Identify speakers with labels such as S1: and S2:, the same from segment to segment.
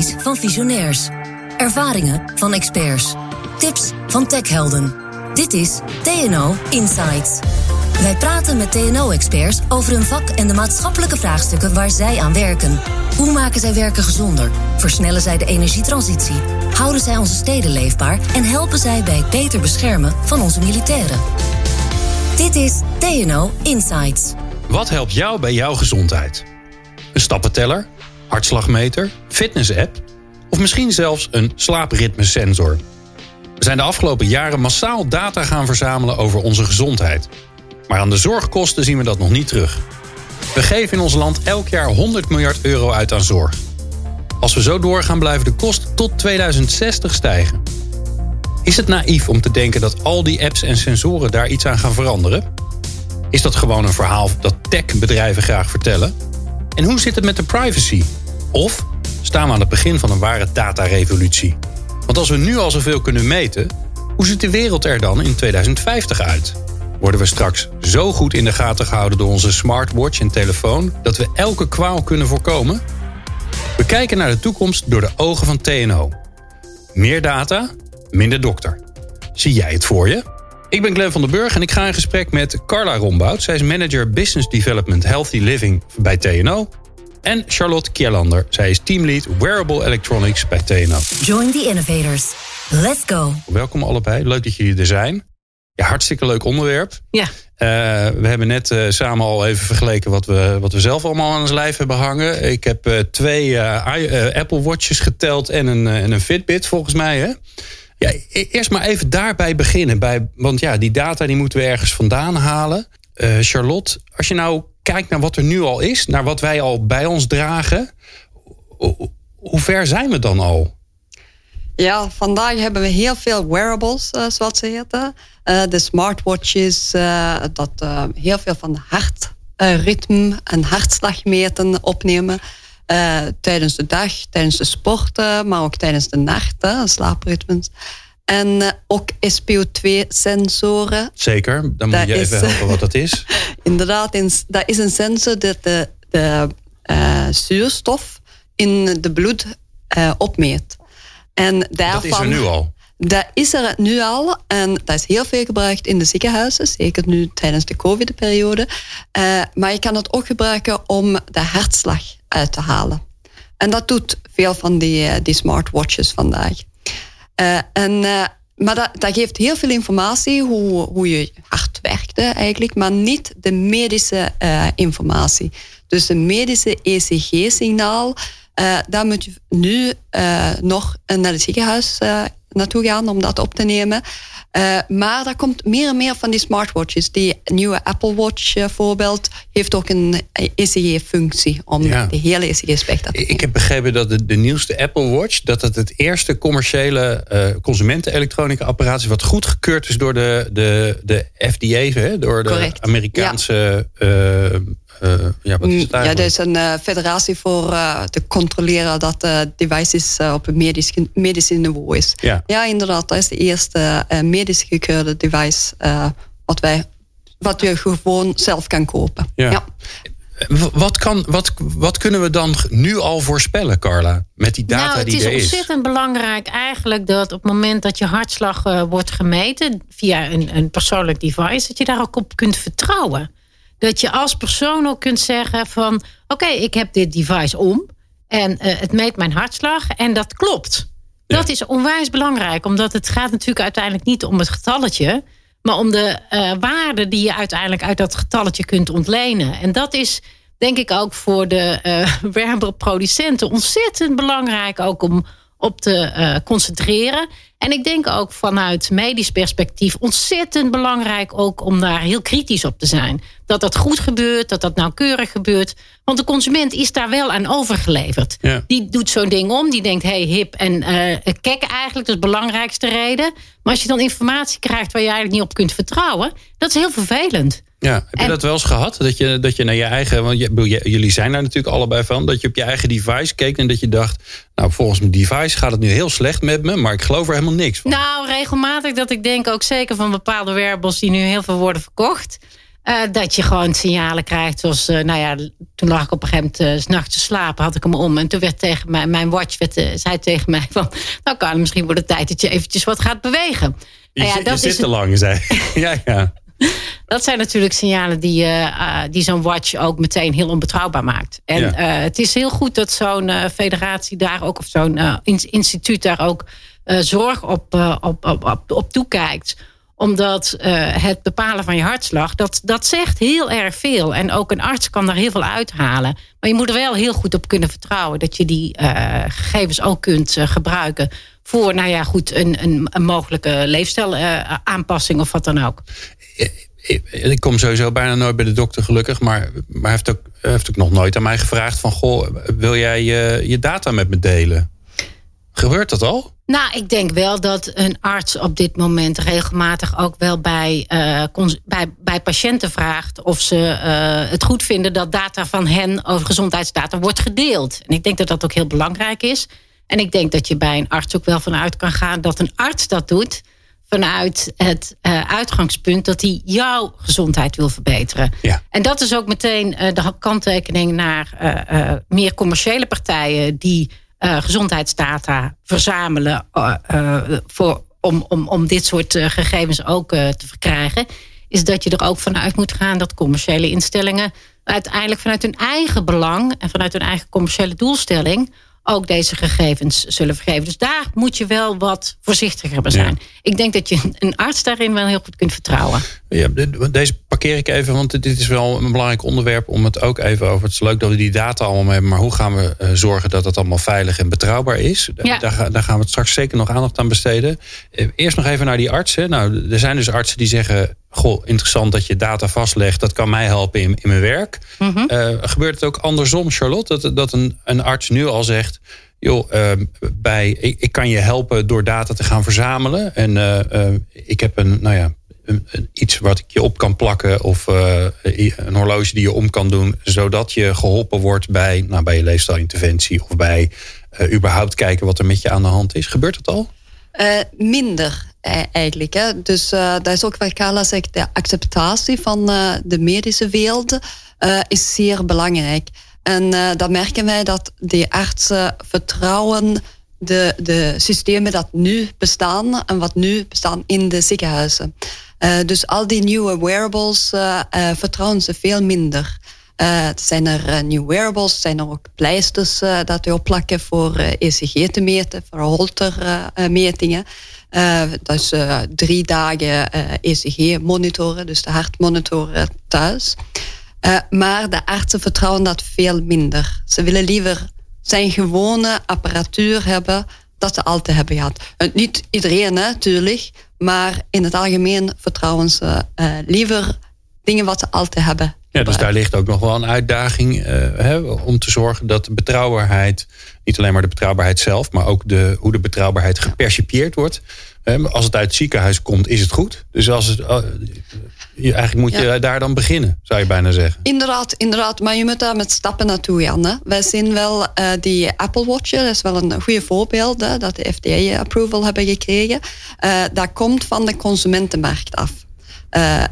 S1: Van visionairs. Ervaringen van experts. Tips van techhelden. Dit is TNO Insights. Wij praten met TNO-experts over hun vak en de maatschappelijke vraagstukken waar zij aan werken. Hoe maken zij werken gezonder? Versnellen zij de energietransitie? Houden zij onze steden leefbaar? En helpen zij bij het beter beschermen van onze militairen? Dit is TNO Insights.
S2: Wat helpt jou bij jouw gezondheid? Een stappenteller? Hartslagmeter? Fitness-app? Of misschien zelfs een slaapritmesensor? We zijn de afgelopen jaren massaal data gaan verzamelen over onze gezondheid. Maar aan de zorgkosten zien we dat nog niet terug. We geven in ons land elk jaar 100 miljard euro uit aan zorg. Als we zo doorgaan blijven de kosten tot 2060 stijgen. Is het naïef om te denken dat al die apps en sensoren daar iets aan gaan veranderen? Is dat gewoon een verhaal dat techbedrijven graag vertellen? En hoe zit het met de privacy? Of staan we aan het begin van een ware datarevolutie? Want als we nu al zoveel kunnen meten, hoe ziet de wereld er dan in 2050 uit? Worden we straks zo goed in de gaten gehouden door onze smartwatch en telefoon dat we elke kwaal kunnen voorkomen? We kijken naar de toekomst door de ogen van TNO. Meer data, minder dokter. Zie jij het voor je? Ik ben Glenn van den Burg en ik ga in gesprek met Carla Rombout. Zij is manager Business Development Healthy Living bij TNO. En Charlotte Kjellander. Zij is teamlead Wearable Electronics bij TNO.
S1: Join the innovators. Let's go.
S2: Welkom allebei. Leuk dat jullie er zijn. Ja, hartstikke leuk onderwerp.
S3: Ja.
S2: Uh, we hebben net uh, samen al even vergeleken wat we, wat we zelf allemaal aan ons lijf hebben hangen. Ik heb uh, twee Apple Watches geteld en een, en een Fitbit volgens mij. Hè? Ja, e-, eerst maar even daarbij beginnen. Bij, want ja, die data die moeten we ergens vandaan halen. Charlotte, als je nou kijkt naar wat er nu al is, naar wat wij al bij ons dragen. Hoe, ver zijn we dan al?
S3: Ja, vandaag hebben we heel veel wearables, uh, zoals ze heten. Uh, de smartwatches, dat heel veel van de hartritme en hartslagmeten opnemen. tijdens de dag, tijdens de sporten, maar ook tijdens de nacht, slaapritmes. En ook SPO2-sensoren.
S2: Zeker, dan moet je even helpen wat dat is.
S3: inderdaad, dat is een sensor dat de, de zuurstof in de bloed opmeet. En daarvan,
S2: dat is er nu al?
S3: Dat is er nu al en dat is heel veel gebruikt in de ziekenhuizen, zeker nu tijdens de COVID-periode. Uh, maar je kan het ook gebruiken om de hartslag uit te halen. En dat doet veel van die, uh, die smartwatches vandaag. Uh, en, maar dat, dat, geeft heel veel informatie hoe, hoe je hart werkte eigenlijk, maar niet de medische informatie. Dus de medische ECG-signaal daar moet je nu nog naar het ziekenhuis naartoe gaan om dat op te nemen. Maar er komt meer en meer van die smartwatches. Die nieuwe Apple Watch voorbeeld heeft ook een ECG-functie om de hele ECG-spectrum te
S2: Ik heb begrepen dat de, de, nieuwste Apple Watch dat het het eerste commerciële consumenten-elektronica apparaat is wat goedgekeurd is door de, de, de FDA, hè, door de
S3: Correct.
S2: Amerikaanse
S3: uh, ja, wat is het Ja, er is een uh, federatie voor uh, te controleren dat de devices op een medisch, medisch niveau is.
S2: Ja.
S3: ja, inderdaad. Dat is de eerste medisch gekeurde device wat, wij, wat je gewoon zelf kan kopen.
S2: Ja. ja. Wat, kan, wat, wat kunnen we dan nu al voorspellen, Carla, met die data
S4: nou,
S2: die er is?
S4: Het is ontzettend belangrijk eigenlijk dat op het moment dat je hartslag wordt gemeten via een, een persoonlijk device, dat je daar ook op kunt vertrouwen dat je als persoon ook kunt zeggen van... oké, ik heb dit device om en uh, het meet mijn hartslag en dat klopt. Dat is onwijs belangrijk, omdat het gaat natuurlijk uiteindelijk niet om het getalletje... maar om de uh, waarde die je uiteindelijk uit dat getalletje kunt ontlenen. En dat is denk ik ook voor de uh, werberproducenten ontzettend belangrijk... ook om op te concentreren. En ik denk ook vanuit medisch perspectief ontzettend belangrijk ook om daar heel kritisch op te zijn. Dat dat goed gebeurt, dat dat nauwkeurig gebeurt. Want de consument is daar wel aan overgeleverd. Die doet zo'n ding om, die denkt hey hip en uh, kek eigenlijk, dat is de belangrijkste reden. Maar als je dan informatie krijgt waar je eigenlijk niet op kunt vertrouwen, dat is heel vervelend.
S2: Ja, heb je dat wel eens gehad? Dat je, dat je naar je eigen, want je, jullie zijn daar natuurlijk allebei van, dat je op je eigen device keek en dat je dacht, nou volgens mijn device gaat het nu heel slecht met me, maar ik geloof er helemaal niks van.
S4: Nou, regelmatig dat ik denk ook zeker van bepaalde wearables die nu heel veel worden verkocht. dat je gewoon signalen krijgt. Zoals, nou ja, toen lag ik op een gegeven moment uh, s'nachts te slapen, had ik hem om. En toen werd tegen mij, mijn watch werd, zei tegen mij van... Nou kan misschien wordt het tijd dat je eventjes wat gaat bewegen.
S2: Je,
S4: nou
S2: ja, dat je zit te lang, zei ja, ja.
S4: Dat zijn natuurlijk signalen die, uh, die zo'n watch ook meteen heel onbetrouwbaar maakt. En ja. uh, het is heel goed dat zo'n federatie daar ook, of zo'n instituut daar ook zorg op, op, op, op, op toekijkt omdat het bepalen van je hartslag, dat, dat zegt heel erg veel. En ook een arts kan daar heel veel uithalen. Maar je moet er wel heel goed op kunnen vertrouwen dat je die gegevens ook kunt gebruiken voor, nou ja, goed, een, een, een mogelijke leefstijlaanpassing of wat dan ook.
S2: Ik kom sowieso bijna nooit bij de dokter, gelukkig. Maar, maar hij heeft ook, heeft ook nog nooit aan mij gevraagd: van goh, wil jij je, je data met me delen? Gebeurt dat al?
S4: Nou, ik denk wel dat een arts op dit moment regelmatig ook wel bij, uh, bij, bij patiënten vraagt of ze uh, het goed vinden dat data van hen over gezondheidsdata wordt gedeeld. En ik denk dat dat ook heel belangrijk is. En ik denk dat je bij een arts ook wel vanuit kan gaan dat een arts dat doet vanuit het uh, uitgangspunt dat hij jouw gezondheid wil verbeteren.
S2: Ja.
S4: En dat is ook meteen uh, de kanttekening naar uh, meer commerciële partijen die gezondheidsdata verzamelen voor, om, om, om dit soort gegevens ook te verkrijgen. Is dat je er ook vanuit moet gaan dat commerciële instellingen uiteindelijk vanuit hun eigen belang en vanuit hun eigen commerciële doelstelling ook deze gegevens zullen vergeven. Dus daar moet je wel wat voorzichtiger bij zijn. Ja. Ik denk dat je een arts daarin wel heel goed kunt vertrouwen.
S2: Ja, deze parkeer ik even, want dit is wel een belangrijk onderwerp om het ook even over. Het is leuk dat we die data allemaal hebben, maar hoe gaan we uh, zorgen dat het allemaal veilig en betrouwbaar is?
S4: Ja.
S2: Daar, daar, gaan we het straks zeker nog aandacht aan besteden. Uh, eerst nog even naar die artsen. Nou, er zijn dus artsen die zeggen: Goh, interessant dat je data vastlegt. Dat kan mij helpen in, in mijn werk.
S4: Mm -hmm.
S2: uh, gebeurt het ook andersom, Charlotte? Dat, dat een, een arts nu al zegt joh, uh, bij, ik, ik, kan je helpen door data te gaan verzamelen. En uh, uh, ik heb een, nou ja, iets wat ik je op kan plakken of een horloge die je om kan doen, zodat je geholpen wordt bij, nou, bij je leefstijlinterventie of bij überhaupt kijken wat er met je aan de hand is. Gebeurt dat al?
S3: minder eigenlijk. Hè. Dus dat is ook wat Carla zegt, de acceptatie van de medische wereld is zeer belangrijk. En dan merken wij dat die artsen vertrouwen de, de systemen dat nu bestaan en wat nu bestaan in de ziekenhuizen. Uh, dus al die nieuwe wearables uh, vertrouwen ze veel minder. zijn er nieuwe wearables, zijn er ook pleisters dat je opplakken voor ECG te meten, voor holtermetingen. dus drie dagen ECG monitoren, dus de hartmonitoren thuis. Maar de artsen vertrouwen dat veel minder. Ze willen liever zijn gewone apparatuur hebben dat ze altijd hebben gehad. Uh, niet iedereen natuurlijk, maar in het algemeen vertrouwen ze uh, liever dingen wat ze altijd hebben.
S2: Ja, dus daar ligt ook nog wel een uitdaging hè, om te zorgen dat de betrouwbaarheid, niet alleen maar de betrouwbaarheid zelf, maar ook de, hoe de betrouwbaarheid gepercipieerd wordt. Als het uit het ziekenhuis komt, is het goed. Dus als het, eigenlijk moet je ja. daar dan beginnen, zou je bijna zeggen.
S3: Inderdaad, inderdaad. Maar je moet daar met stappen naartoe. Hè. Wij zien wel uh, die Apple Watch, dat is wel een goede voorbeeld, hè, dat de FDA-approval hebben gekregen. Uh, dat komt van de consumentenmarkt af. Uh,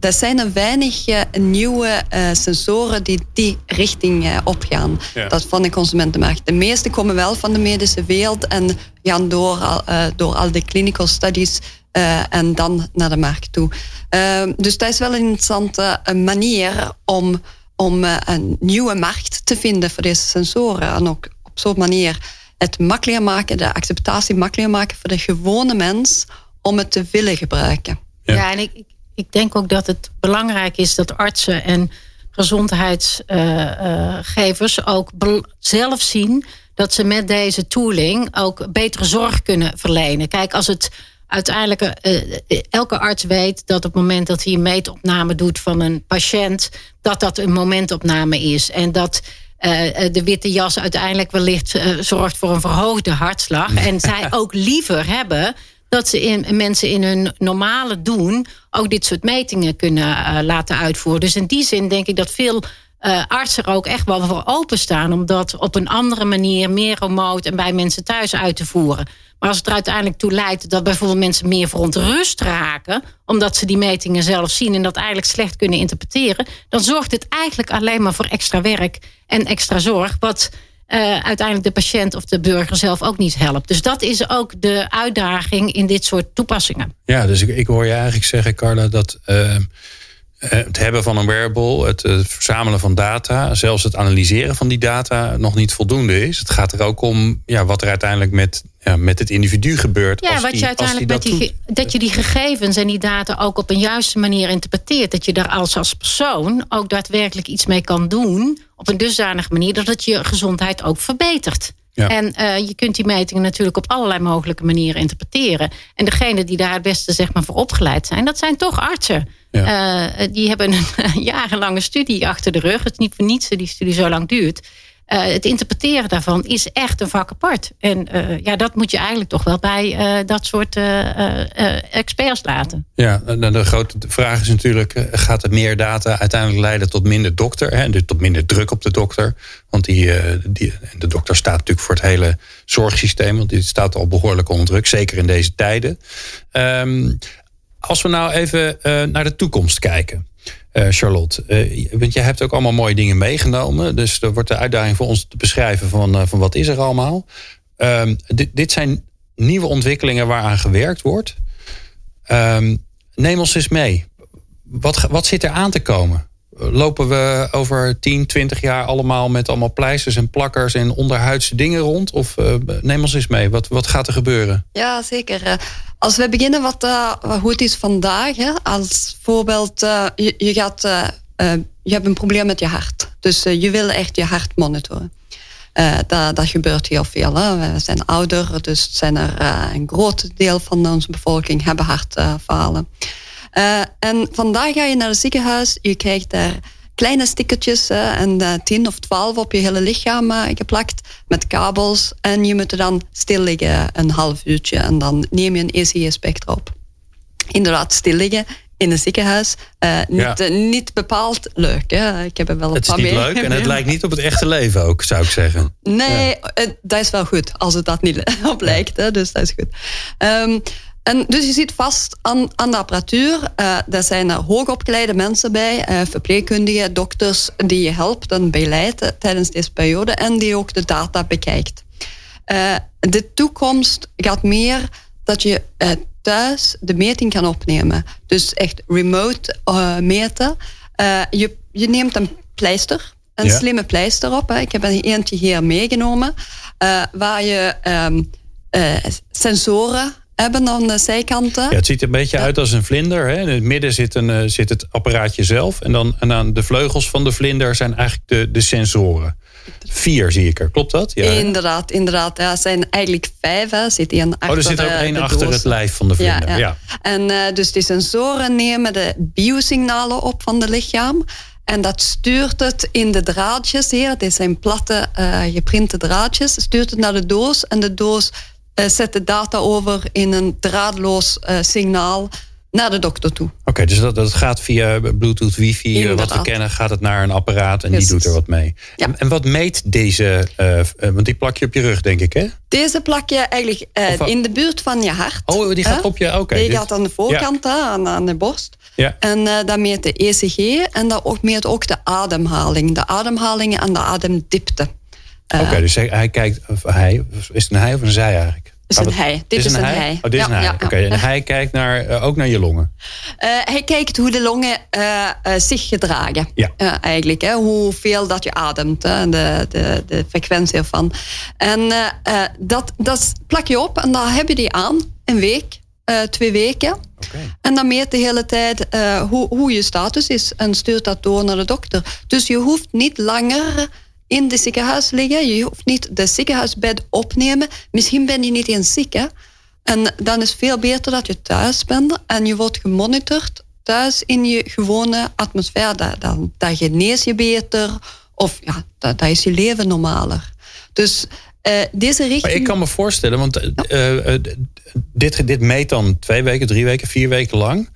S3: er zijn er weinig nieuwe sensoren die die richting opgaan.
S2: Ja.
S3: Dat van de consumentenmarkt. De meeste komen wel van de medische wereld en gaan door, door al die clinical studies en dan naar de markt toe. dus dat is wel een interessante manier om, om een nieuwe markt te vinden voor deze sensoren. En ook op zo'n manier het makkelijker maken, de acceptatie makkelijker maken voor de gewone mens om het te willen gebruiken.
S4: Ja, ja en ik, ik denk ook dat het belangrijk is dat artsen en gezondheidsgevers uh, uh, ook zelf zien dat ze met deze tooling ook betere zorg kunnen verlenen. Kijk, als het uiteindelijk uh, elke arts weet dat op het moment dat hij een meetopname doet van een patiënt, dat dat een momentopname is en dat de witte jas uiteindelijk wellicht zorgt voor een verhoogde hartslag. En zij ook liever hebben dat ze in, mensen in hun normale doen ook dit soort metingen kunnen laten uitvoeren. Dus in die zin denk ik dat veel uh, artsen er ook echt wel voor openstaan om dat op een andere manier, meer remote en bij mensen thuis uit te voeren. Maar als het er uiteindelijk toe leidt dat bijvoorbeeld mensen meer verontrust raken, omdat ze die metingen zelf zien en dat eigenlijk slecht kunnen interpreteren, dan zorgt het eigenlijk alleen maar voor extra werk en extra zorg, wat uh, uiteindelijk de patiënt of de burger zelf ook niet helpt. Dus dat is ook de uitdaging in dit soort toepassingen.
S2: Ja, dus ik, ik hoor je eigenlijk zeggen, Carla, dat. Uh, het hebben van een wearable, het, verzamelen van data, zelfs het analyseren van die data nog niet voldoende is. Het gaat er ook om ja, wat er uiteindelijk met, ja, met het individu gebeurt.
S4: Ja, wat je uiteindelijk met die, dat je die gegevens en die data ook op een juiste manier interpreteert. Dat je daar als, als persoon ook daadwerkelijk iets mee kan doen op een dusdanige manier dat het je gezondheid ook verbetert. En uh, je kunt die metingen natuurlijk op allerlei mogelijke manieren interpreteren. En degene die daar het beste zeg maar, voor opgeleid zijn, dat zijn toch artsen. Ja. Uh, die hebben een jarenlange studie achter de rug. Het is niet voor niets dat die studie zo lang duurt. Uh, het interpreteren daarvan is echt een vak apart. En uh, ja, dat moet je eigenlijk toch wel bij uh, dat soort experts laten.
S2: Ja, nou, de grote vraag is natuurlijk: gaat er meer data uiteindelijk leiden tot minder dokter? Hè, dus tot minder druk op de dokter? Want die, die, de dokter staat natuurlijk voor het hele zorgsysteem, want die staat al behoorlijk onder druk, zeker in deze tijden. Um, als we nou even naar de toekomst kijken. Uh, Charlotte. Uh, want jij hebt ook allemaal mooie dingen meegenomen. Dus er wordt de uitdaging voor ons te beschrijven van, uh, van wat is er allemaal. Um, dit, dit zijn nieuwe ontwikkelingen waaraan gewerkt wordt. Um, neem ons eens mee. Wat, wat zit er aan te komen? Lopen we over 10, 20 jaar allemaal met allemaal pleisters en plakkers en onderhuidse dingen rond? Of neem ons eens mee. Wat, wat gaat er gebeuren?
S3: Ja, zeker. Als we beginnen wat, uh, hoe het is vandaag, hè, als voorbeeld, uh, je, je, gaat, uh, je hebt een probleem met je hart. Dus je wil echt je hart monitoren. dat, dat gebeurt heel veel. We zijn ouder, dus zijn er een groot deel van onze bevolking hebben hartfalen. En vandaag ga je naar het ziekenhuis, je krijgt daar kleine stickertjes en uh, tien of twaalf op je hele lichaam uh, geplakt met kabels. En je moet er dan stil liggen een half uurtje en dan neem je een ECG-spectra op. Inderdaad, stil liggen in een ziekenhuis. Uh, niet, niet bepaald leuk. Hè? Ik heb er wel een
S2: het paar. Het is niet leuk en het lijkt niet op het echte leven ook, zou ik zeggen.
S3: Nee, dat is wel goed als het dat niet op lijkt. Hè? Dus dat is goed. Um, en dus je zit vast aan, aan de apparatuur. Uh, daar zijn er hoogopgeleide mensen bij, uh, verpleegkundigen, dokters, die je helpt en begeleidt tijdens deze periode en die ook de data bekijkt. Uh, de toekomst gaat meer dat je thuis de meting kan opnemen. Dus echt remote meten. je, je neemt een pleister, een slimme pleister op. Hè. Ik heb een eentje hier meegenomen, waar je um, sensoren hebben aan de zijkanten.
S2: Ja, het ziet er een beetje uit als een vlinder. Hè? In het midden zit, een, eh, zit het apparaatje zelf. En, dan, en aan de vleugels van de vlinder zijn eigenlijk de, de sensoren. Vier zie ik er, klopt dat?
S3: Ja. Inderdaad, inderdaad. Ja, het zijn eigenlijk vijf. Hè. Zit achter,
S2: oh, er zit ook één achter het lijf van de vlinder. Ja, ja.
S3: En uh, dus die sensoren nemen de biosignalen op van het lichaam. En dat stuurt het in de draadjes hier. Dit zijn platte, uh, geprinte draadjes. Stuurt het naar de doos. En de doos zet de data over in een draadloos uh, signaal naar de dokter toe.
S2: Oké, dus dat, dat gaat via Bluetooth, wifi, eh, Inderdaad. wat we kennen, gaat het naar een apparaat en die doet er wat mee. Ja. En, en, wat meet deze, uh, want die plak je op je rug, denk ik, hè?
S3: Deze plak je eigenlijk uh, in de buurt van je hart.
S2: Oh, die gaat op je, oké.
S3: die gaat aan de voorkant, ja. aan, aan, de borst. Ja. En uh, dat meet de ECG en dat meet ook de ademhaling. De ademhaling en de ademdiepte.
S2: Oké, dus hij, hij, kijkt, of hij, is het een hij of een zij eigenlijk?
S3: Is een hij. Dit is, een, hij.
S2: Oh, dit is een hij. Oké, en hij kijkt naar, uh, ook naar je longen?
S3: Uh, hij kijkt hoe de longen uh, zich gedragen. Ja. eigenlijk, hè, hoeveel dat je ademt, hè, de, de, de frequentie ervan. En dat, dat plak je op en dan heb je die aan, een week, twee weken. Okay. En dan meet de hele tijd hoe, hoe je status is en stuurt dat door naar de dokter. Dus je hoeft niet langer in de ziekenhuis liggen. Je hoeft niet de ziekenhuisbed opnemen. Misschien ben je niet eens ziek. Hè? En dan is het veel beter dat je thuis bent en je wordt gemonitord thuis in je gewone atmosfeer. Dan, dan genees je beter of ja, dat, dat is je leven normaler. Dus uh, deze richting... Maar
S2: ik kan me voorstellen, want uh, uh, dit, dit meet dan twee weken, drie weken, vier weken lang.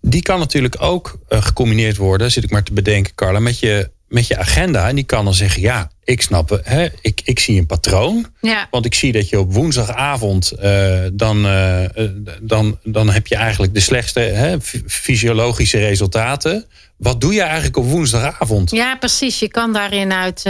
S2: Die kan natuurlijk ook gecombineerd worden, zit ik maar te bedenken, Carla, met je met je agenda. En die kan dan zeggen, ja, ik snap, hè, ik, ik zie een patroon.
S4: Ja.
S2: Want ik zie dat je op woensdagavond, eh, dan, eh, eh, dan, dan heb je eigenlijk de slechtste hè, fysiologische resultaten. Wat doe je eigenlijk op woensdagavond?
S4: Ja, precies. Je kan daarin uit,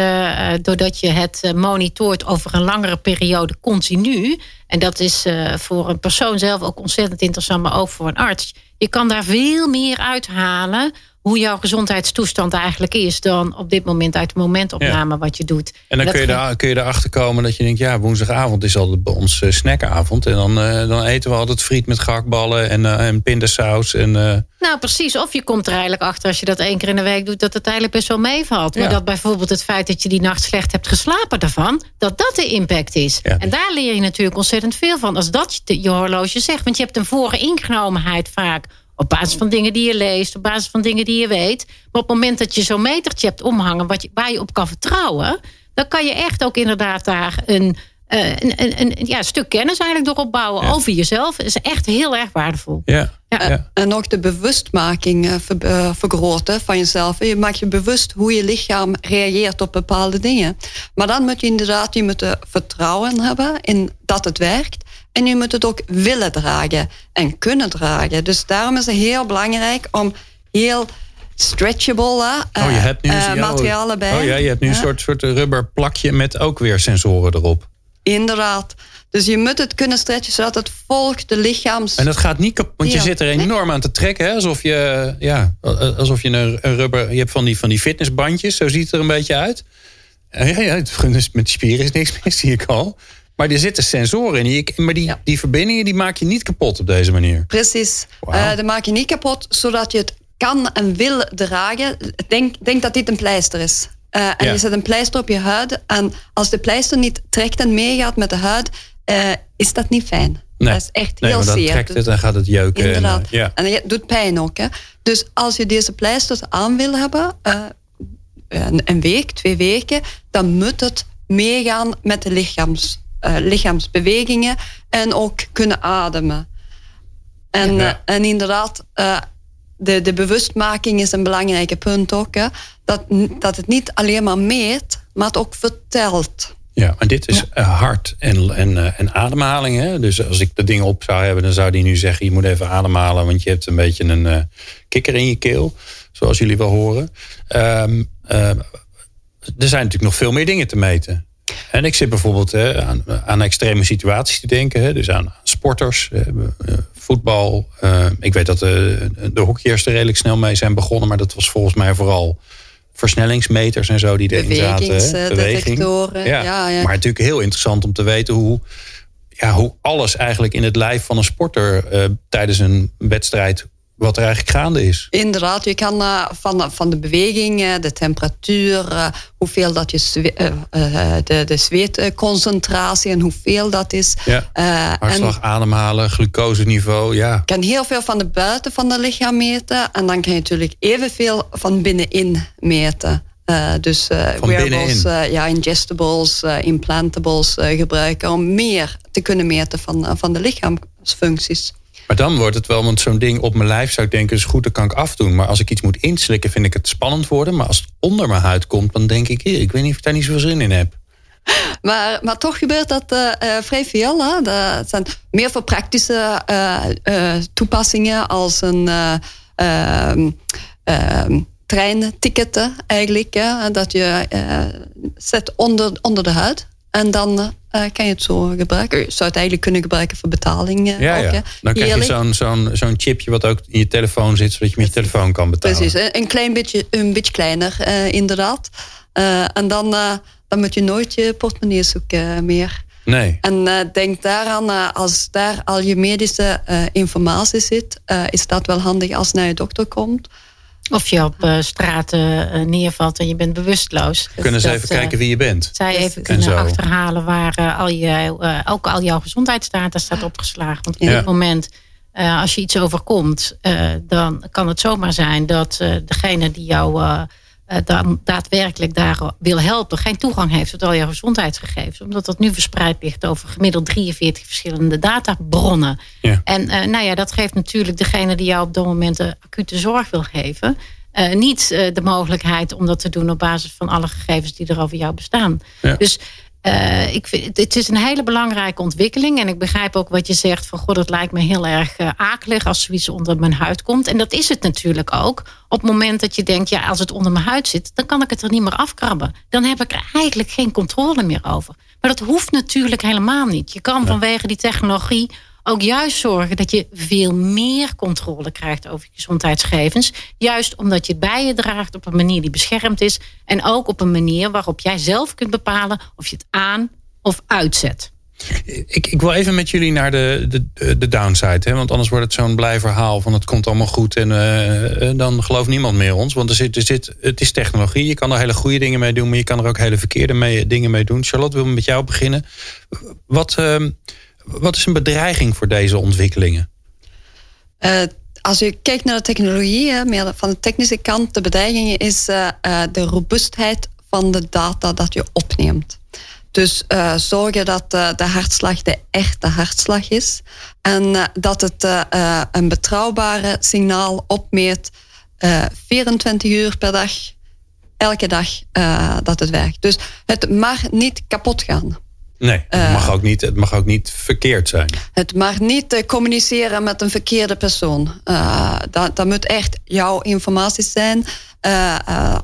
S4: doordat je het monitort over een langere periode continu. En dat is voor een persoon zelf ook ontzettend interessant, maar ook voor een arts. Je kan daar veel meer uithalen hoe jouw gezondheidstoestand eigenlijk is dan op dit moment uit de momentopname wat je doet.
S2: En dan
S4: Dat
S2: kun je, daar, kun je erachter komen dat je denkt, ja, woensdagavond is altijd bij ons eh, snackavond. En dan, eh, dan eten we altijd friet met gehaktballen en, eh, en pindasaus. En,
S4: Nou, precies. Of je komt er eigenlijk achter als je dat één keer in de week doet, dat het eigenlijk best wel meevalt. Maar dat bijvoorbeeld het feit dat je die nacht slecht hebt geslapen daarvan, dat dat de impact is.
S2: Ja.
S4: En daar leer je natuurlijk ontzettend veel van. Als dat je, je horloge zegt. Want je hebt een vorige ingenomenheid vaak. Op basis van dingen die je leest, op basis van dingen die je weet. Maar op het moment dat je zo'n metertje hebt omhangen wat je, waar je op kan vertrouwen, dan kan je echt ook inderdaad daar een, eh, een, een, een ja, stuk kennis eigenlijk door opbouwen
S2: Ja.
S4: over jezelf. Dat is echt heel erg waardevol.
S2: ja.
S4: Ja.
S2: Ja.
S3: En ook de bewustmaking eh, ver- eh, vergroten van jezelf. Je maakt je bewust hoe je lichaam reageert op bepaalde dingen. Maar dan moet je inderdaad je moet er vertrouwen hebben in dat het werkt. En je moet het ook willen dragen en kunnen dragen. Dus daarom is het heel belangrijk om heel stretchable hè,
S2: Oh, je
S3: eh,
S2: hebt nu
S3: eh,
S2: oh,
S3: materialen bij.
S2: Oh ja, je hebt nu een soort, soort rubber plakje met ook weer sensoren erop.
S3: Inderdaad. Dus je moet het kunnen stretchen zodat het volgt de lichaams...
S2: En dat gaat niet kapot, want je zit er enorm aan te trekken. Hè? Alsof je, ja, alsof je een, rubber, je hebt van die, van die fitnessbandjes, zo ziet het er een beetje uit. Ja, ja, het- met spieren is niks mis, zie ik al. Maar er zitten sensoren in. Je- Maar die,
S3: Ja.
S2: die verbindingen die maak je niet kapot op deze manier.
S3: Precies.
S2: Wauw.
S3: Eh dat maak je niet kapot, zodat je het kan en wil dragen. Denk, denk dat dit een pleister is. Eh, en
S2: Ja.
S3: je zet een pleister op je huid. En als de pleister niet trekt en meegaat met de huid, eh, is dat niet fijn.
S2: Nee.
S3: Dat is echt
S2: Nee,
S3: heel
S2: maar dan
S3: zeer.
S2: trekt het en gaat het jeuken. En,
S3: Inderdaad.
S2: ja.
S3: En het doet pijn ook. Hè. Dus als je deze pleisters aan wil hebben, een, een week, twee weken, dan moet het meegaan met de lichaams, eh, lichaamsbewegingen en ook kunnen ademen. En,
S2: Ja.
S3: eh, en inderdaad, eh, de, de bewustmaking is een belangrijk punt ook. Hè, dat, dat het niet alleen maar meet, maar het ook vertelt.
S2: Ja, maar dit is hart en, en, en ademhaling. Hè? Dus als ik de dingen op zou hebben, dan zou die nu zeggen: je moet even ademhalen, want je hebt een beetje een kikker in je keel, zoals jullie wel horen. Ehm, eh, er zijn natuurlijk nog veel meer dingen te meten. En ik zit bijvoorbeeld hè, aan, aan extreme situaties te denken. Hè, dus aan sporters, eh, eh, voetbal. Eh, ik weet dat de, de hockeyers er redelijk snel mee zijn begonnen. Maar dat was volgens mij vooral versnellingsmeters en zo die erin zaten.
S3: Bewegingsdetectoren.
S2: Ja.
S3: Ja, ja.
S2: Maar natuurlijk heel interessant om te weten hoe, ja, hoe alles eigenlijk in het lijf van een sporter eh, tijdens een wedstrijd, wat er eigenlijk gaande is.
S3: Inderdaad, je kan eh, van, van de beweging, eh, de temperatuur, eh, hoeveel dat je zwe- de, de zweetconcentratie en hoeveel dat is.
S2: Ja.
S3: Eh, en
S2: Hartslag, ademhalen, glucoseniveau. Ja,
S3: je kan heel veel van de buiten van het lichaam meten. En dan kan je natuurlijk evenveel van binnenin meten. Dus
S2: Van
S3: wearables, eh, ja, ingestibles, implantables gebruiken om meer te kunnen meten van, van de lichaamsfuncties.
S2: Maar dan wordt het wel, want zo'n ding op mijn lijf zou ik denken, is goed, dat kan ik afdoen. Maar als ik iets moet inslikken, vind ik het spannend worden. Maar als het onder mijn huid komt, dan denk ik, ik weet niet of ik daar niet zoveel zin in heb.
S3: Maar, maar toch gebeurt dat eh, vrij veel. Dat zijn meer voor praktische eh, toepassingen als een eh, ehm, ehm, treinticket eigenlijk. Dat je zet onder, onder de huid. En dan eh, kan je het zo gebruiken. Je zou het eigenlijk kunnen gebruiken voor betaling. eh,
S2: Ja,
S3: ook,
S2: ja. Dan krijg je zo'n zo'n zo'n chipje wat ook in je telefoon zit, zodat je met je telefoon kan betalen.
S3: Precies, een klein beetje, een beetje kleiner eh, inderdaad. En dan, dan moet je nooit je portemonnee zoeken meer.
S2: Nee.
S3: En denk daaraan, als daar al je medische informatie zit, is dat wel handig als naar je dokter komt.
S4: Of je op eh, straat eh, eh, neervalt en je bent bewusteloos.
S2: Kunnen ze
S4: Dat,
S2: even
S4: eh,
S2: kijken wie je bent.
S4: Zij even
S2: En
S4: kunnen achterhalen waar eh, al je, eh, ook al jouw gezondheidsdata staat opgeslagen. Want op
S3: Ja.
S4: dit moment, eh, als je iets overkomt, eh, dan kan het zomaar zijn dat eh, degene die jou eh, eh, dan daadwerkelijk daar wil helpen, geen toegang heeft tot al jouw gezondheidsgegevens. Omdat dat nu verspreid ligt over gemiddeld 43 verschillende databronnen.
S2: Ja.
S4: En eh, nou ja, dat geeft natuurlijk degene die jou op dat moment de acute zorg wil geven. uh, niet uh, de mogelijkheid om dat te doen op basis van alle gegevens die er over jou bestaan. Ja. Dus uh, ik vind, het is een hele belangrijke ontwikkeling. En ik begrijp ook wat je zegt van god, het lijkt me heel erg uh, akelig als zoiets onder mijn huid komt. En dat is het natuurlijk ook. Op het moment dat je denkt, ja, als het onder mijn huid zit, dan kan ik het er niet meer afkrabben. Dan heb ik er eigenlijk geen controle meer over. Maar dat hoeft natuurlijk helemaal niet. Je kan vanwege die technologie ook juist zorgen dat je veel meer controle krijgt over je gezondheidsgegevens. Juist omdat je het bij je draagt op een manier die beschermd is. En ook op een manier waarop jij zelf kunt bepalen of je het aan of uitzet.
S2: Ik, ik wil even met jullie naar de, de, de downside. Hè? Want anders wordt het zo'n blij verhaal van het komt allemaal goed. En uh, dan gelooft niemand meer ons. Want er zit, er zit, het is technologie. Je kan er hele goede dingen mee doen. Maar je kan er ook hele verkeerde mee, dingen mee doen. Charlotte, wil met jou beginnen. Wat, uh, wat is een bedreiging voor deze ontwikkelingen?
S3: Uh, als je kijkt naar de technologie, meer van de technische kant, de bedreiging is uh, uh, de robuustheid van de data dat je opneemt. Dus zorgen dat de hartslag de echte hartslag is en dat het een betrouwbare signaal opmeet 24 uur per dag, elke dag dat het werkt. Dus het mag niet kapot gaan.
S2: Nee, het mag, ook niet, het mag ook niet verkeerd zijn.
S3: Het mag niet uh, communiceren met een verkeerde persoon. Uh, dat, dat moet echt jouw informatie zijn.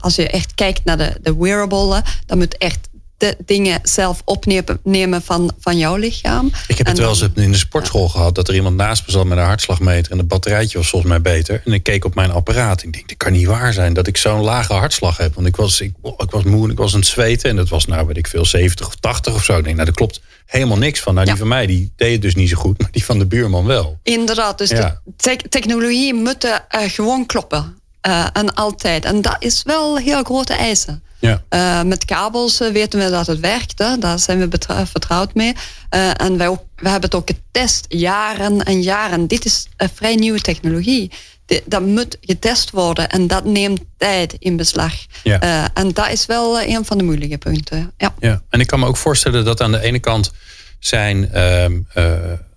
S3: Als je echt kijkt naar de, de wearable, dan moet echt de dingen zelf opnemen van, van jouw lichaam.
S2: Ik heb het wel eens in de sportschool gehad dat er iemand naast me zat met een hartslagmeter en het batterijtje was volgens mij beter. En ik keek op mijn apparaat. Ik denk, dit kan niet waar zijn dat ik zo'n lage hartslag heb. Want ik was, ik, ik was moe en ik was aan het zweten en dat was nou, weet ik veel, 70 of 80 of zo. Ik denk, nou, daar klopt helemaal niks van. Nou, die van mij, die deed het dus niet zo goed, maar die van de buurman wel.
S3: Inderdaad, dus de technologie moet uh, gewoon kloppen. Uh, en altijd. En dat is wel heel grote eisen. Ja. Uh, met kabels uh, weten we dat het werkt. Hè? Daar zijn we vertrouwd mee. Uh, en wij, we hebben het ook getest jaren en jaren. Dit is een vrij nieuwe technologie. De, dat moet getest worden en dat neemt tijd in beslag. Ja. en dat is wel een van de moeilijke punten. Ja.
S2: Ja. En ik kan me ook voorstellen dat aan de ene kant zijn. Ehm,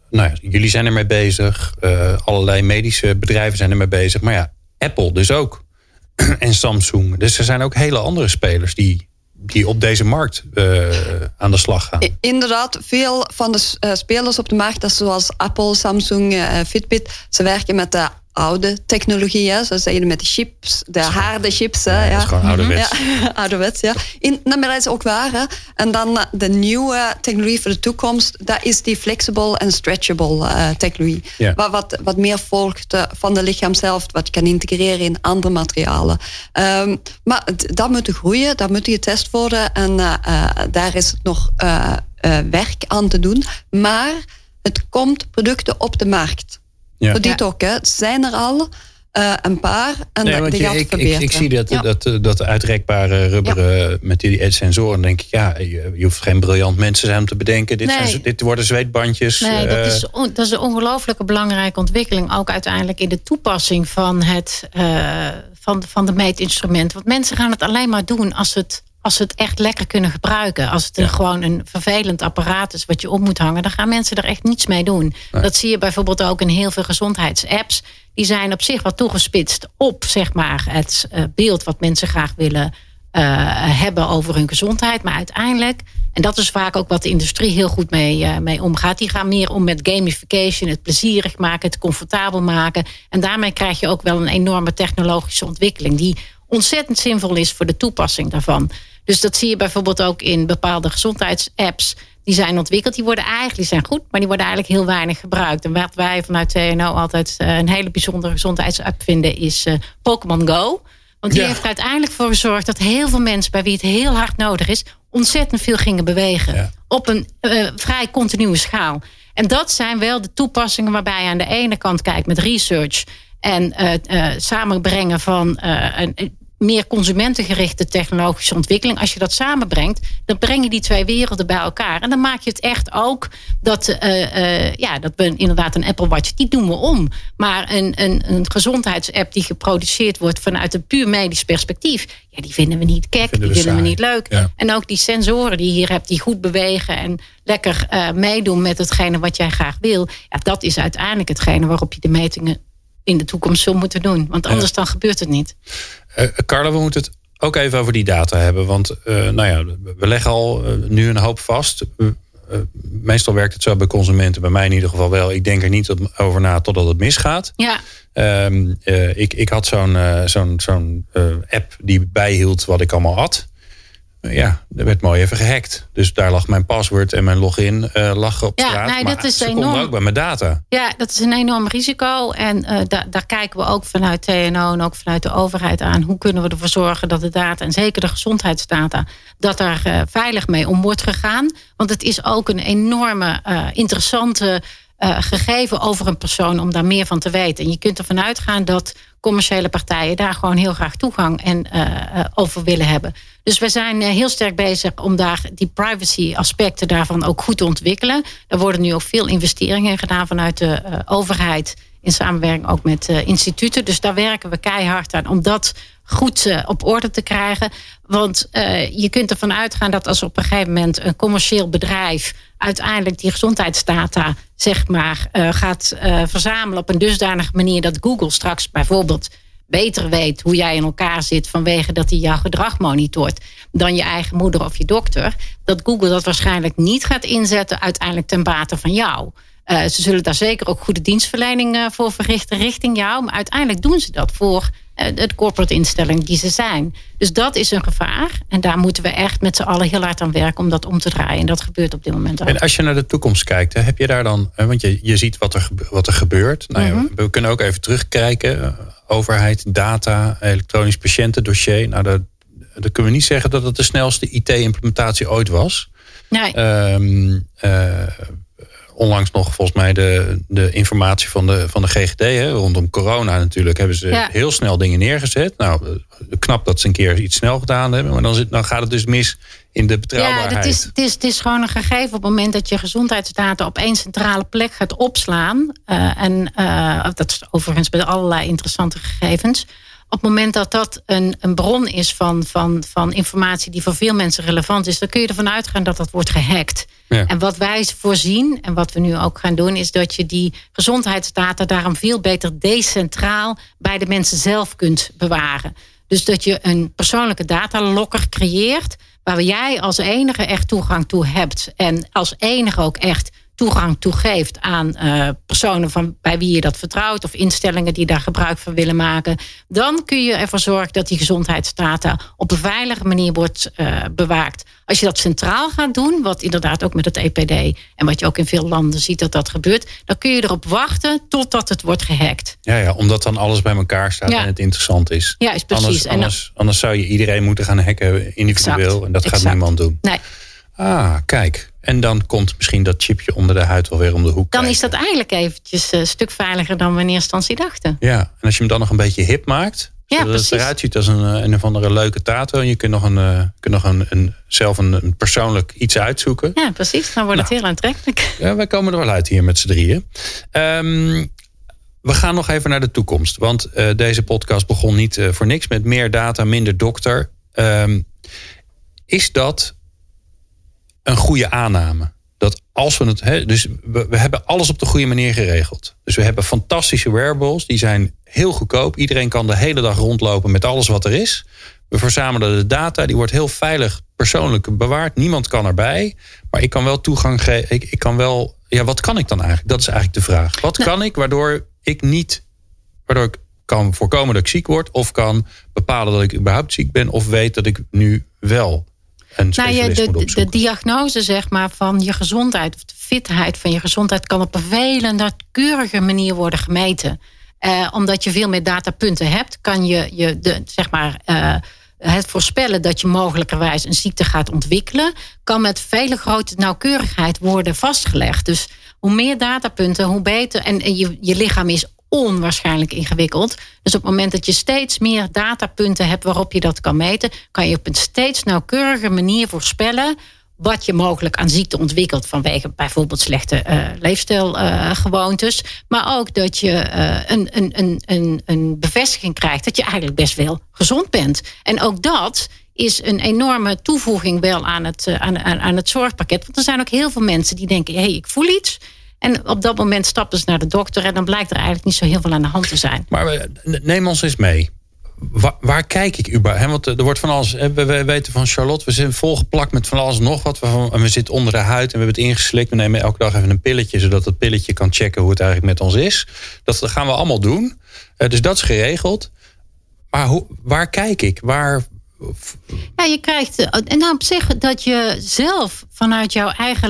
S2: nou ja, jullie zijn ermee bezig. allerlei medische bedrijven zijn ermee bezig. Maar ja, Apple dus ook. en Samsung. Dus er zijn ook hele andere spelers die, die op deze markt uh, aan de slag gaan.
S3: Inderdaad, veel van de uh, spelers op de markt, zoals Apple, Samsung, uh, Fitbit, ze werken met de oude technologie, hè, zoals zeggen met de chips, de harde chips. Hè,
S2: ja, Dat is gewoon ouderwets.
S3: Ja, ouderwets, ja. In, nou, maar dat is ook waar. Hè. En dan de nieuwe technologie voor de toekomst, dat is die flexible en stretchable uh, technologie. Ja. Wat, wat, wat meer volgt uh, van de lichaam zelf, wat je kan integreren in andere materialen. Um, maar dat moet groeien, dat moet getest worden en uh, daar is nog werk aan te doen. Maar het komt producten op de markt. Ja. Voor dit ook, hè. Het zijn er al. Uh, een paar. En nee,
S2: want je, ik, ik, ik, zie dat, ja. dat, dat uitrekbare rubberen ja. met die sensoren. denk ik, ja, je, je, hoeft geen briljant mensen zijn om te bedenken. Dit, nee. zijn, dit worden zweetbandjes.
S4: Nee, uh, dat, is, dat is een ongelooflijke belangrijke ontwikkeling. Ook uiteindelijk in de toepassing van, het, uh, van, van de meetinstrument. Want mensen gaan het alleen maar doen als het als ze het echt lekker kunnen gebruiken. Als het een, gewoon een vervelend apparaat is wat je op moet hangen, dan gaan mensen er echt niets mee doen. Dat zie je bijvoorbeeld ook in heel veel gezondheidsapps. Die zijn op zich wat toegespitst op zeg maar, het uh, beeld wat mensen graag willen uh, hebben over hun gezondheid. Maar uiteindelijk, en dat is vaak ook wat de industrie heel goed mee, uh, mee omgaat, die gaan meer om met gamification, het plezierig maken, het comfortabel maken. En daarmee krijg je ook wel een enorme technologische ontwikkeling die ontzettend zinvol is voor de toepassing daarvan. Dus dat zie je bijvoorbeeld ook in bepaalde gezondheidsapps. Die zijn ontwikkeld. Die worden eigenlijk die zijn goed, maar die worden eigenlijk heel weinig gebruikt. En wat wij vanuit TNO altijd uh, een hele bijzondere gezondheidsapp vinden, is uh, Pokémon Go. Want die ja. heeft er uiteindelijk voor gezorgd dat heel veel mensen bij wie het heel hard nodig is, ontzettend veel gingen bewegen. Ja. Op een uh, vrij continue schaal. En dat zijn wel de toepassingen waarbij je aan de ene kant kijkt met research en samenbrengen van een meer consumentengerichte technologische ontwikkeling. Als je dat samenbrengt, dan breng je die twee werelden bij elkaar. En dan maak je het echt ook dat, uh, uh, ja, dat we inderdaad een Apple Watch, die doen we om. Maar een, een, een gezondheidsapp die geproduceerd wordt vanuit een puur medisch perspectief, ja, die vinden we niet kek, vinden die vinden we niet leuk. Ja. En ook die sensoren die je hier hebt, die goed bewegen en lekker uh, meedoen met hetgene wat jij graag wil. Ja, dat is uiteindelijk hetgene waarop je de metingen in de toekomst zullen moeten doen. Want anders dan gebeurt het niet.
S2: Uh, Carla, we moeten het ook even over die data hebben. Want uh, nou ja, we leggen al nu een hoop vast. meestal werkt het zo bij consumenten, bij mij in ieder geval wel. Ik denk er niet over na totdat het misgaat.
S4: Ja.
S2: Um, ik, ik had zo'n zo'n zo'n app die bijhield wat ik allemaal had ja, er werd mooi even gehackt. Dus daar lag mijn paswoord en mijn login uh, lag op
S4: ja,
S2: straat.
S4: Nee,
S2: maar
S4: dat is
S2: ze
S4: enorm.
S2: ook bij mijn data.
S4: Ja, dat is een enorm risico. En uh, daar kijken we ook vanuit TNO en ook vanuit de overheid aan. Hoe kunnen we ervoor zorgen dat de data, en zeker de gezondheidsdata... dat daar uh, veilig mee om wordt gegaan. Want het is ook een enorme interessante... gegeven over een persoon om daar meer van te weten. En je kunt ervan uitgaan dat commerciële partijen daar gewoon heel graag toegang en, uh, over willen hebben. Dus we zijn heel sterk bezig om daar die privacy aspecten daarvan ook goed te ontwikkelen. Er worden nu ook veel investeringen gedaan vanuit de overheid. In samenwerking ook met instituten. Dus daar werken we keihard aan om dat goed op orde te krijgen. Want je kunt ervan uitgaan dat als op een gegeven moment een commercieel bedrijf uiteindelijk die gezondheidsdata zeg maar, uh, gaat verzamelen op een dusdanige manier dat Google straks bijvoorbeeld beter weet hoe jij in elkaar zit vanwege dat hij jouw gedrag monitort dan je eigen moeder of je dokter, dat Google dat waarschijnlijk niet gaat inzetten uiteindelijk ten bate van jou. Ze zullen daar zeker ook goede dienstverlening voor verrichten richting jou, maar uiteindelijk doen ze dat voor de corporate instelling die ze zijn. Dus dat is een gevaar. En daar moeten we echt met z'n allen heel hard aan werken om dat om te draaien. En dat gebeurt op dit moment ook.
S2: En als je naar de toekomst kijkt, heb je daar dan, want je, je ziet wat er, wat er gebeurt. Nou mm-hmm. We kunnen ook even terugkijken. Overheid, data, elektronisch patiëntendossier. Nou, dat, dat kunnen we niet zeggen dat het de snelste IT-implementatie ooit was.
S4: Nee.
S2: Um, uh, onlangs nog volgens mij de, de informatie van de, van de GGD. Hè, rondom corona natuurlijk hebben ze
S4: Ja.
S2: heel snel dingen neergezet. Nou, knap dat ze een keer iets snel gedaan hebben. Maar dan, zit, dan gaat het dus mis in de
S4: Ja,
S2: betrouwbaarheid.
S4: het is, het, is, het is gewoon een gegeven op het moment dat je gezondheidsdata op één centrale plek gaat opslaan. eh, en eh, dat is overigens bij allerlei interessante gegevens. Op het moment dat dat een, een bron is van, van, van informatie die voor veel mensen relevant is, dan kun je ervan uitgaan dat dat wordt gehackt.
S2: Ja.
S4: En wat wij voorzien en wat we nu ook gaan doen, is dat je die gezondheidsdata daarom veel beter decentraal bij de mensen zelf kunt bewaren. Dus dat je een persoonlijke datalokker creëert, waar jij als enige echt toegang toe hebt. En als enige ook echt toegang toe geeft aan uh, personen van, bij wie je dat vertrouwt, of instellingen die daar gebruik van willen maken. Dan kun je ervoor zorgen dat die gezondheidsdata op een veilige manier wordt uh, bewaakt. Als je dat centraal gaat doen, wat inderdaad ook met het EPD en wat je ook in veel landen ziet dat dat gebeurt, dan kun je erop wachten totdat het wordt gehackt.
S2: Ja, ja, omdat dan alles bij elkaar staat
S4: Ja.
S2: en het interessant is.
S4: Ja, is precies.
S2: Anders,
S4: En dan-
S2: anders, anders zou je iedereen moeten gaan hacken individueel.
S4: Exact.
S2: En dat gaat
S4: Exact.
S2: niemand doen.
S4: Nee,
S2: Ah, kijk. En dan komt misschien dat chipje onder de huid wel weer om de hoek.
S4: dan
S2: kijken.
S4: is dat eigenlijk eventjes eh, een stuk veiliger dan we in eerste instantie dachten.
S2: Ja, en als je hem dan nog een beetje hip maakt.
S4: Ja,
S2: zodat
S4: precies.
S2: het eruit ziet als een, eh, een of andere leuke tato. En je kunt nog, een, eh, kunt nog een, een, zelf een, een persoonlijk iets uitzoeken.
S4: Ja, precies. Dan wordt het
S2: Nou.
S4: heel aantrekkelijk.
S2: Ja, wij komen er wel uit hier met z'n drieën. Ehm, we gaan nog even naar de toekomst. Want deze podcast begon niet voor niks met meer data, minder dokter. Ehm, is dat een goede aanname? Dat als we het. Hè, dus we, we hebben alles op de goede manier geregeld. Dus we hebben fantastische wearables. Die zijn heel goedkoop. Iedereen kan de hele dag rondlopen met alles wat er is. We verzamelen de data. Die wordt heel veilig persoonlijk bewaard. Niemand kan erbij. Maar ik kan wel toegang geven. Ik, ik kan wel. Ja, wat kan ik dan eigenlijk? Dat is eigenlijk de vraag. Wat
S4: Nou.
S2: kan ik waardoor ik niet. Waardoor ik kan voorkomen dat ik ziek word. Of kan bepalen dat ik überhaupt ziek ben. Of weet dat ik nu wel een
S4: Nou de,
S2: moet
S4: de, diagnose zeg maar, van je gezondheid, of de fitheid van je gezondheid, kan op een veel natuurlijke manier worden gemeten. Eh, omdat je veel meer datapunten hebt, kan je, je de, zeg maar, eh, het voorspellen dat je mogelijkerwijs een ziekte gaat ontwikkelen, kan met vele grote nauwkeurigheid worden vastgelegd. Dus hoe meer datapunten, hoe beter. En, en je, je lichaam is onwaarschijnlijk ingewikkeld. Dus op het moment dat je steeds meer datapunten hebt waarop je dat kan meten, kan je op een steeds nauwkeuriger manier voorspellen wat je mogelijk aan ziekte ontwikkelt vanwege bijvoorbeeld slechte uh, leefstijlgewoontes. maar ook dat je uh, een, een, een, een, bevestiging krijgt dat je eigenlijk best wel gezond bent. En ook dat is een enorme toevoeging wel aan het, uh, aan, aan, aan het zorgpakket. Want er zijn ook heel veel mensen die denken: hé, hey, ik voel iets. En op dat moment stappen ze naar de dokter en dan blijkt er eigenlijk niet zo heel veel aan de hand te zijn.
S2: Maar neem ons eens mee. Waar, waar kijk ik überhaupt? Want er wordt van alles. We, weten van Charlotte, we zijn volgeplakt met van alles nog wat. We, we zitten onder de huid en we hebben het ingeslikt. We nemen elke dag even een pilletje, zodat het pilletje kan checken hoe het eigenlijk met ons is. Dat gaan we allemaal doen. dus dat is geregeld. Maar hoe, waar kijk ik? Waar,
S4: ja, je krijgt. En nou op zich dat je zelf vanuit jouw eigen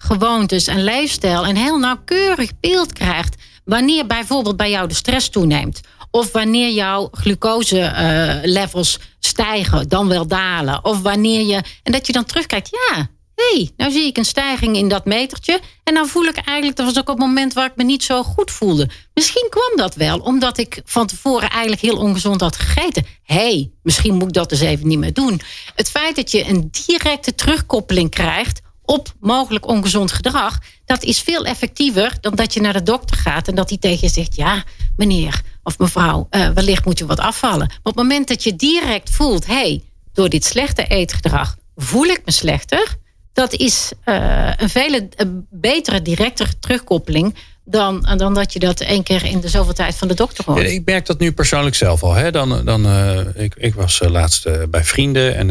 S4: leefgewoontes en leefstijl een heel nauwkeurig beeld krijgt. Wanneer bijvoorbeeld bij jou de stress toeneemt. Of wanneer jouw glucose-levels eh, stijgen, dan wel dalen. Of wanneer je. En dat je dan terugkijkt. Ja, hey, nou zie ik een stijging in dat metertje. En dan voel ik eigenlijk, dat was ook op het moment waar ik me niet zo goed voelde. Misschien kwam dat wel, omdat ik van tevoren eigenlijk heel ongezond had gegeten. hey, misschien moet ik dat dus even niet meer doen. Het feit dat je een directe terugkoppeling krijgt op mogelijk ongezond gedrag, dat is veel effectiever dan dat je naar de dokter gaat en dat hij tegen je zegt: Ja, meneer of mevrouw, uh, wellicht moet u wat afvallen. Maar op het moment dat je direct voelt: hey, door dit slechte eetgedrag voel ik me slechter dat is uh, een veel betere, directere terugkoppeling dan, dan dat je dat één keer in de zoveel tijd van de dokter hoort.
S2: ik merk dat nu persoonlijk zelf al. Hè. Dan, dan, uh, ik, ik was uh, laatst bij vrienden en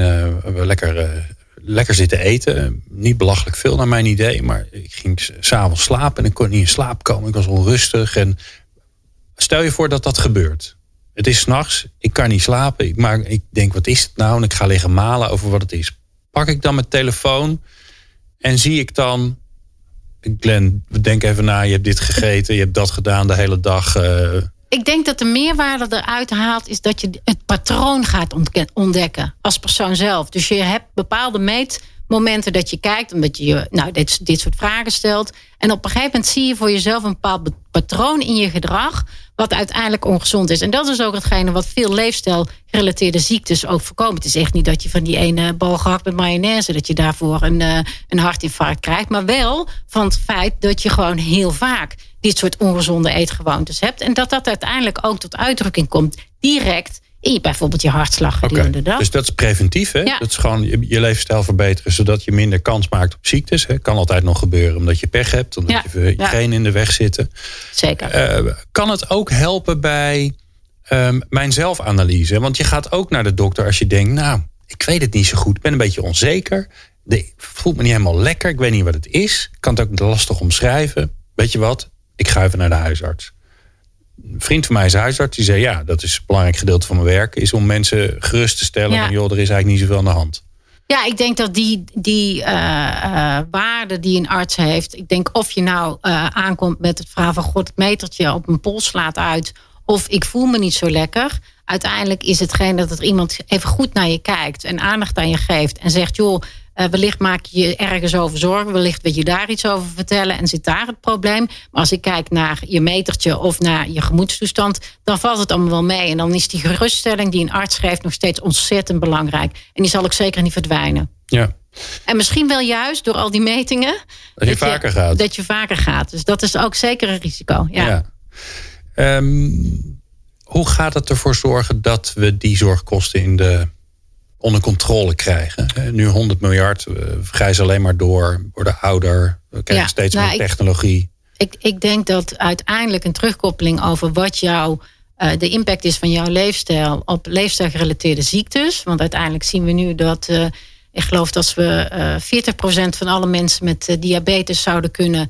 S2: we lekker, lekker zitten eten. Niet belachelijk veel naar mijn idee, maar ik ging s'avonds slapen en ik kon niet in slaap komen. Ik was onrustig. En stel je voor dat dat gebeurt. Het is s'nachts, ik kan niet slapen, maar ik denk, wat is het nou? En ik ga liggen malen over wat het is pak ik dan mijn telefoon en zie ik dan. Glenn, denk even na, je hebt dit gegeten, je hebt dat gedaan de hele dag. Uh...
S4: Ik denk dat de meerwaarde eruit haalt, is dat je het patroon gaat ontdekken als persoon zelf. Dus je hebt bepaalde meetmomenten dat je kijkt, omdat je nou, dit, dit soort vragen stelt. En op een gegeven moment zie je voor jezelf een bepaald patroon in je gedrag wat uiteindelijk ongezond is. En dat is ook hetgene wat veel leefstijlgerelateerde ziektes ook voorkomen. Het is echt niet dat je van die ene bal gehakt met mayonaise... dat je daarvoor een, uh, een hartinfarct krijgt. Maar wel van het feit dat je gewoon heel vaak... dit soort ongezonde eetgewoontes hebt. En dat dat uiteindelijk ook tot uitdrukking komt direct in bijvoorbeeld je hartslag gedurende de dag.
S2: Dus dat is preventief, hè? Dat is gewoon je, je, leefstijl verbeteren, zodat je minder kans maakt op ziektes. Hè? Kan altijd nog gebeuren omdat je pech hebt, omdat je geen in de weg zitten.
S4: Zeker.
S2: Uh, kan het ook helpen bij um, mijn zelfanalyse? Want je gaat ook naar de dokter als je denkt, nou, ik weet het niet zo goed, ik ben een beetje onzeker. De, voelt me niet helemaal lekker, ik weet niet wat het is. Ik kan het ook lastig omschrijven. Weet je wat? Ik ga even naar de huisarts een vriend van mij is huisarts. Die zei, ja, dat is een belangrijk gedeelte van mijn werk. Is om mensen gerust te stellen. Ja. Van, joh, er is eigenlijk niet zoveel aan de hand.
S4: Ja, ik denk dat die, die uh, uh, waarde die een arts heeft. Ik denk of je nou uh, aankomt met het verhaal van god, het metertje op een pols slaat uit. Of ik voel me niet zo lekker. Uiteindelijk is hetgeen dat er iemand even goed naar je kijkt en aandacht aan je geeft. En zegt, joh, uh, wellicht maak je je ergens over zorgen. Wellicht wil je daar iets over vertellen en zit daar het probleem. Maar als ik kijk naar je metertje of naar je gemoedstoestand, dan valt het allemaal wel mee. En dan is die geruststelling die een arts geeft nog steeds ontzettend belangrijk. En die zal ook zeker niet verdwijnen.
S2: Ja.
S4: En misschien wel juist door al die metingen.
S2: Dat je vaker gaat.
S4: Dat je vaker gaat. Dus dat is ook zeker een risico. Ja.
S2: ja. Um, hoe gaat het ervoor zorgen dat we die zorgkosten in de onder controle krijgen. Nu 100 miljard, we vergrijzen alleen maar door, worden ouder, we krijgen steeds nou, meer technologie.
S4: Ik, ik denk dat uiteindelijk een terugkoppeling over wat jouw uh, de impact is van jouw leefstijl op leefstijlgerelateerde ziektes. Want uiteindelijk zien we nu dat uh, ik geloof dat we uh, 40% van alle mensen met diabetes zouden kunnen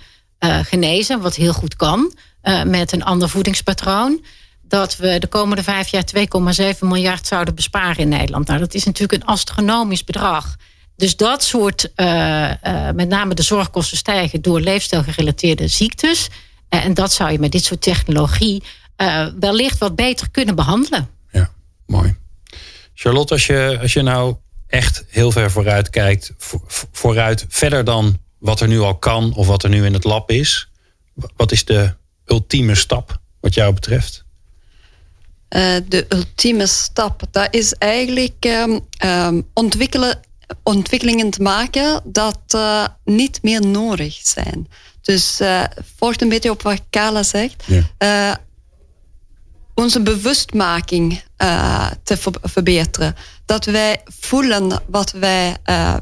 S4: genezen, wat heel goed kan, met een ander voedingspatroon dat we de komende vijf jaar 2,7 miljard zouden besparen in Nederland. Nou, dat is natuurlijk een astronomisch bedrag. Dus dat soort, uh, uh, met name de zorgkosten stijgen door leefstijlgerelateerde ziektes. Uh, en dat zou je met dit soort technologie wellicht wat beter kunnen behandelen.
S2: Ja, mooi. Charlotte, als je, als je nou echt heel ver vooruit kijkt, vooruit verder dan wat er nu al kan of wat er nu in het lab is, wat is de ultieme stap wat jou betreft?
S3: Uh, de ultieme stap. Dat is eigenlijk um, um, ontwikkelen, ontwikkelingen te maken dat uh, niet meer nodig zijn. Dus uh, volgt een beetje op wat Kala zegt. Ja. onze bewustmaking te ver verbeteren. dat wij voelen wat wij,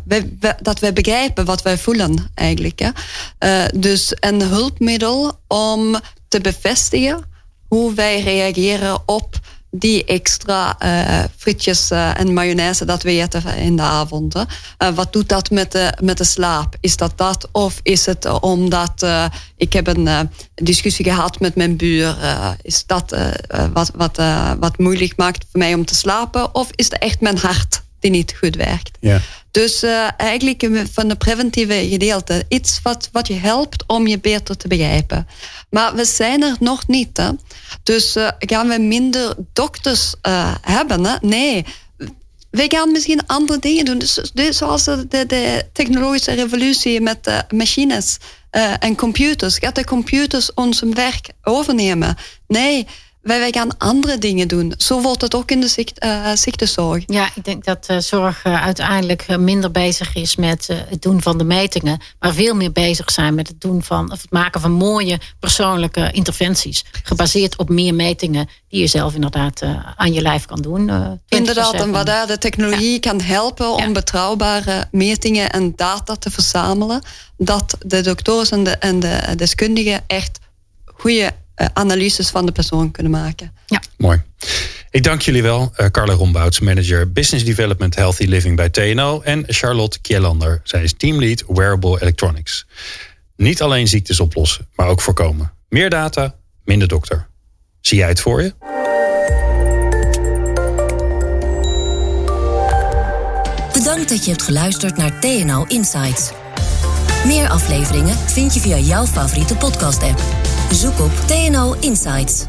S3: wij, dat wij begrijpen wat wij voelen eigenlijk. Hè. Dus een hulpmiddel om te bevestigen hoe wij reageren op die extra uh, frietjes uh, en mayonaise dat we eten in de avond. Uh, wat doet dat met de, met de slaap? Is dat dat? Of is het omdat ik heb een discussie gehad met mijn buur? is dat wat, wat, wat moeilijk maakt voor mij om te slapen? Of is het echt mijn hart die niet goed werkt?
S2: Ja.
S3: Dus eigenlijk van de preventieve gedeelte iets wat, wat je helpt om je beter te begrijpen. Maar we zijn er nog niet. Hè? Dus uh, gaan we minder dokters uh, hebben? Hè? Nee. We gaan misschien andere dingen doen. Dus, dus zoals de, de, technologische revolutie met machines en computers. Gaat de computers ons werk overnemen? Nee wij, gaan andere dingen doen. Zo wordt het ook in de zicht, uh, ziektezorg.
S4: Ja, ik denk dat uh, zorg uh, uiteindelijk minder bezig is met het doen van de metingen. Maar veel meer bezig zijn met het, doen van, of het maken van mooie persoonlijke interventies. Gebaseerd op meer metingen die je zelf inderdaad aan je lijf kan doen.
S3: inderdaad, en waar daar de technologie ja. kan helpen om ja. betrouwbare metingen en data te verzamelen. Dat de dokters en de, en de deskundigen echt goede analyses van de persoon kunnen maken.
S4: Ja.
S2: Mooi. Ik dank jullie wel, uh, Carla Rombouts, manager Business Development Healthy Living bij TNO. En Charlotte Kjellander, zij is teamlead Wearable Electronics. Niet alleen ziektes oplossen, maar ook voorkomen. Meer data, minder dokter. Zie jij het voor je?
S1: Bedankt dat je hebt geluisterd naar TNO Insights. Meer afleveringen vind je via jouw favoriete podcast-app. Zoek op TNO Insights.